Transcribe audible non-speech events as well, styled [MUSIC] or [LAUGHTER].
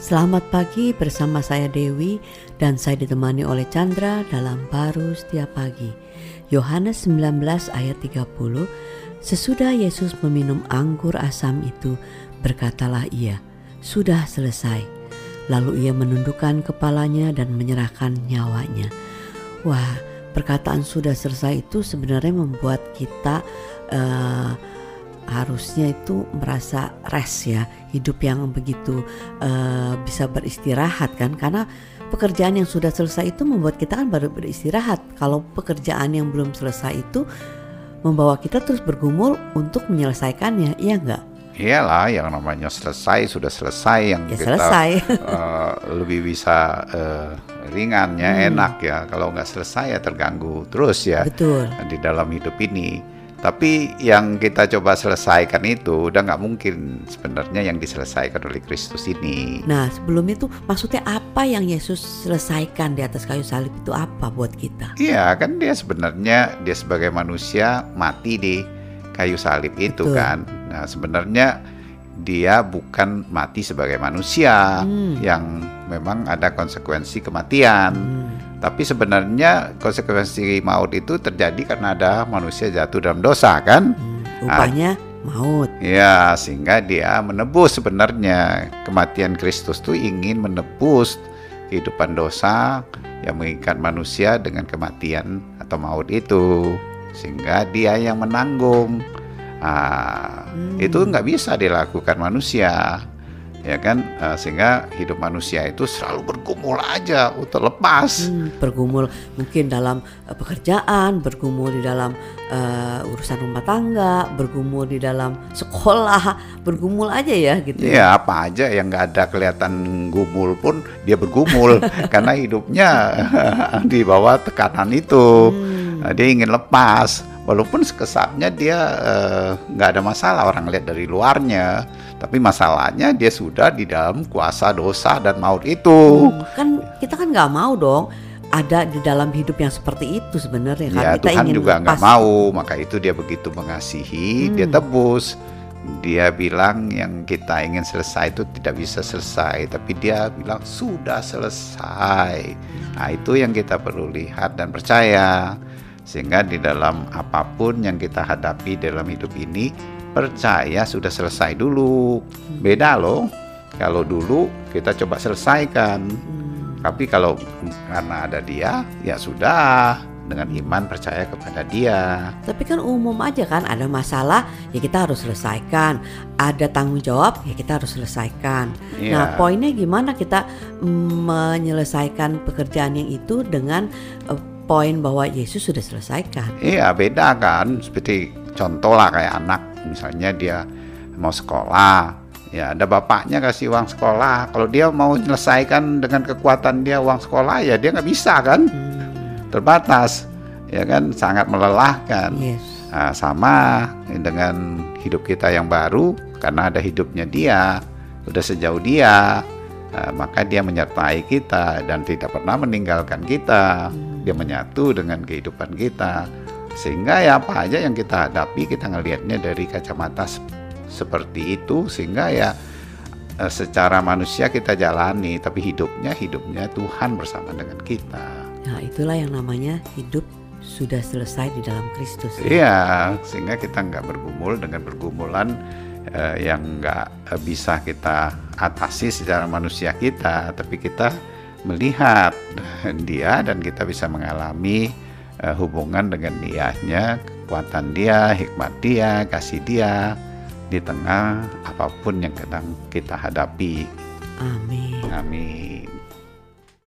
Selamat pagi bersama saya Dewi dan saya ditemani oleh Chandra dalam Baru Setiap Pagi. Yohanes 19 ayat 30 Sesudah Yesus meminum anggur asam itu berkatalah ia, sudah selesai. Lalu ia menundukkan kepalanya dan menyerahkan nyawanya. Wah, perkataan sudah selesai itu sebenarnya membuat kita uh, harusnya itu merasa rest ya hidup yang begitu uh, bisa beristirahat kan karena pekerjaan yang sudah selesai itu membuat kita kan baru beristirahat kalau pekerjaan yang belum selesai itu membawa kita terus bergumul untuk menyelesaikannya iya enggak Iyalah yang namanya selesai sudah selesai yang ya, kita selesai. uh, lebih bisa uh, ringannya hmm. enak ya kalau nggak selesai ya terganggu terus ya Betul. di dalam hidup ini tapi yang kita coba selesaikan itu udah nggak mungkin sebenarnya yang diselesaikan oleh Kristus ini. Nah sebelum itu maksudnya apa yang Yesus selesaikan di atas kayu salib itu apa buat kita? Iya kan dia sebenarnya dia sebagai manusia mati di kayu salib itu Betul. kan. Nah sebenarnya dia bukan mati sebagai manusia hmm. yang memang ada konsekuensi kematian. Hmm tapi sebenarnya konsekuensi maut itu terjadi karena ada manusia jatuh dalam dosa kan? Hmm, rupanya maut. Ya, sehingga dia menebus sebenarnya kematian Kristus itu ingin menebus kehidupan dosa yang mengikat manusia dengan kematian atau maut itu. Sehingga dia yang menanggung. Nah, hmm. itu nggak bisa dilakukan manusia ya kan? Uh, sehingga hidup manusia itu selalu bergumul aja untuk lepas. Hmm, bergumul mungkin dalam uh, pekerjaan bergumul di dalam uh, urusan rumah tangga bergumul di dalam sekolah bergumul aja ya gitu ya, ya apa aja yang nggak ada kelihatan gumul pun dia bergumul [LAUGHS] karena hidupnya [LAUGHS] di bawah tekanan itu. Hmm. dia ingin lepas walaupun sekesapnya dia nggak uh, ada masalah orang lihat dari luarnya. Tapi masalahnya dia sudah di dalam kuasa dosa dan maut itu. Hmm, kan kita kan nggak mau dong ada di dalam hidup yang seperti itu sebenarnya. Kan ya, kita Tuhan ingin juga nggak mau. Maka itu dia begitu mengasihi hmm. dia tebus. Dia bilang yang kita ingin selesai itu tidak bisa selesai. Tapi dia bilang sudah selesai. Nah itu yang kita perlu lihat dan percaya sehingga di dalam apa pun yang kita hadapi dalam hidup ini percaya sudah selesai dulu. Beda loh. Kalau dulu kita coba selesaikan. Hmm. Tapi kalau karena ada dia, ya sudah dengan iman percaya kepada dia. Tapi kan umum aja kan ada masalah ya kita harus selesaikan, ada tanggung jawab ya kita harus selesaikan. Yeah. Nah poinnya gimana kita menyelesaikan pekerjaan yang itu dengan uh, poin bahwa Yesus sudah selesaikan. Iya beda kan. Seperti contoh lah kayak anak. Misalnya dia mau sekolah. Ya ada bapaknya kasih uang sekolah. Kalau dia mau menyelesaikan dengan kekuatan dia uang sekolah ya dia nggak bisa kan? Hmm. terbatas. Ya kan? Sangat melelahkan. Yes. nah, sama dengan hidup kita yang baru. Karena ada hidupnya dia. Udah sejauh dia nah, maka dia menyertai kita dan tidak pernah meninggalkan kita hmm. dia menyatu dengan kehidupan kita sehingga ya apa aja yang kita hadapi kita ngelihatnya dari kacamata seperti itu sehingga ya eh, secara manusia kita jalani tapi hidupnya hidupnya Tuhan bersama dengan kita. Nah, itulah yang namanya hidup sudah selesai di dalam Kristus. Ya? Iya, sehingga kita nggak bergumul dengan pergumulan eh, yang nggak bisa kita atasi secara manusia kita, tapi kita melihat dia dan kita bisa mengalami uh, hubungan dengan dianya, kekuatan dia, hikmat dia, kasih dia di tengah apa pun yang kadang kita hadapi. Amin. Amin.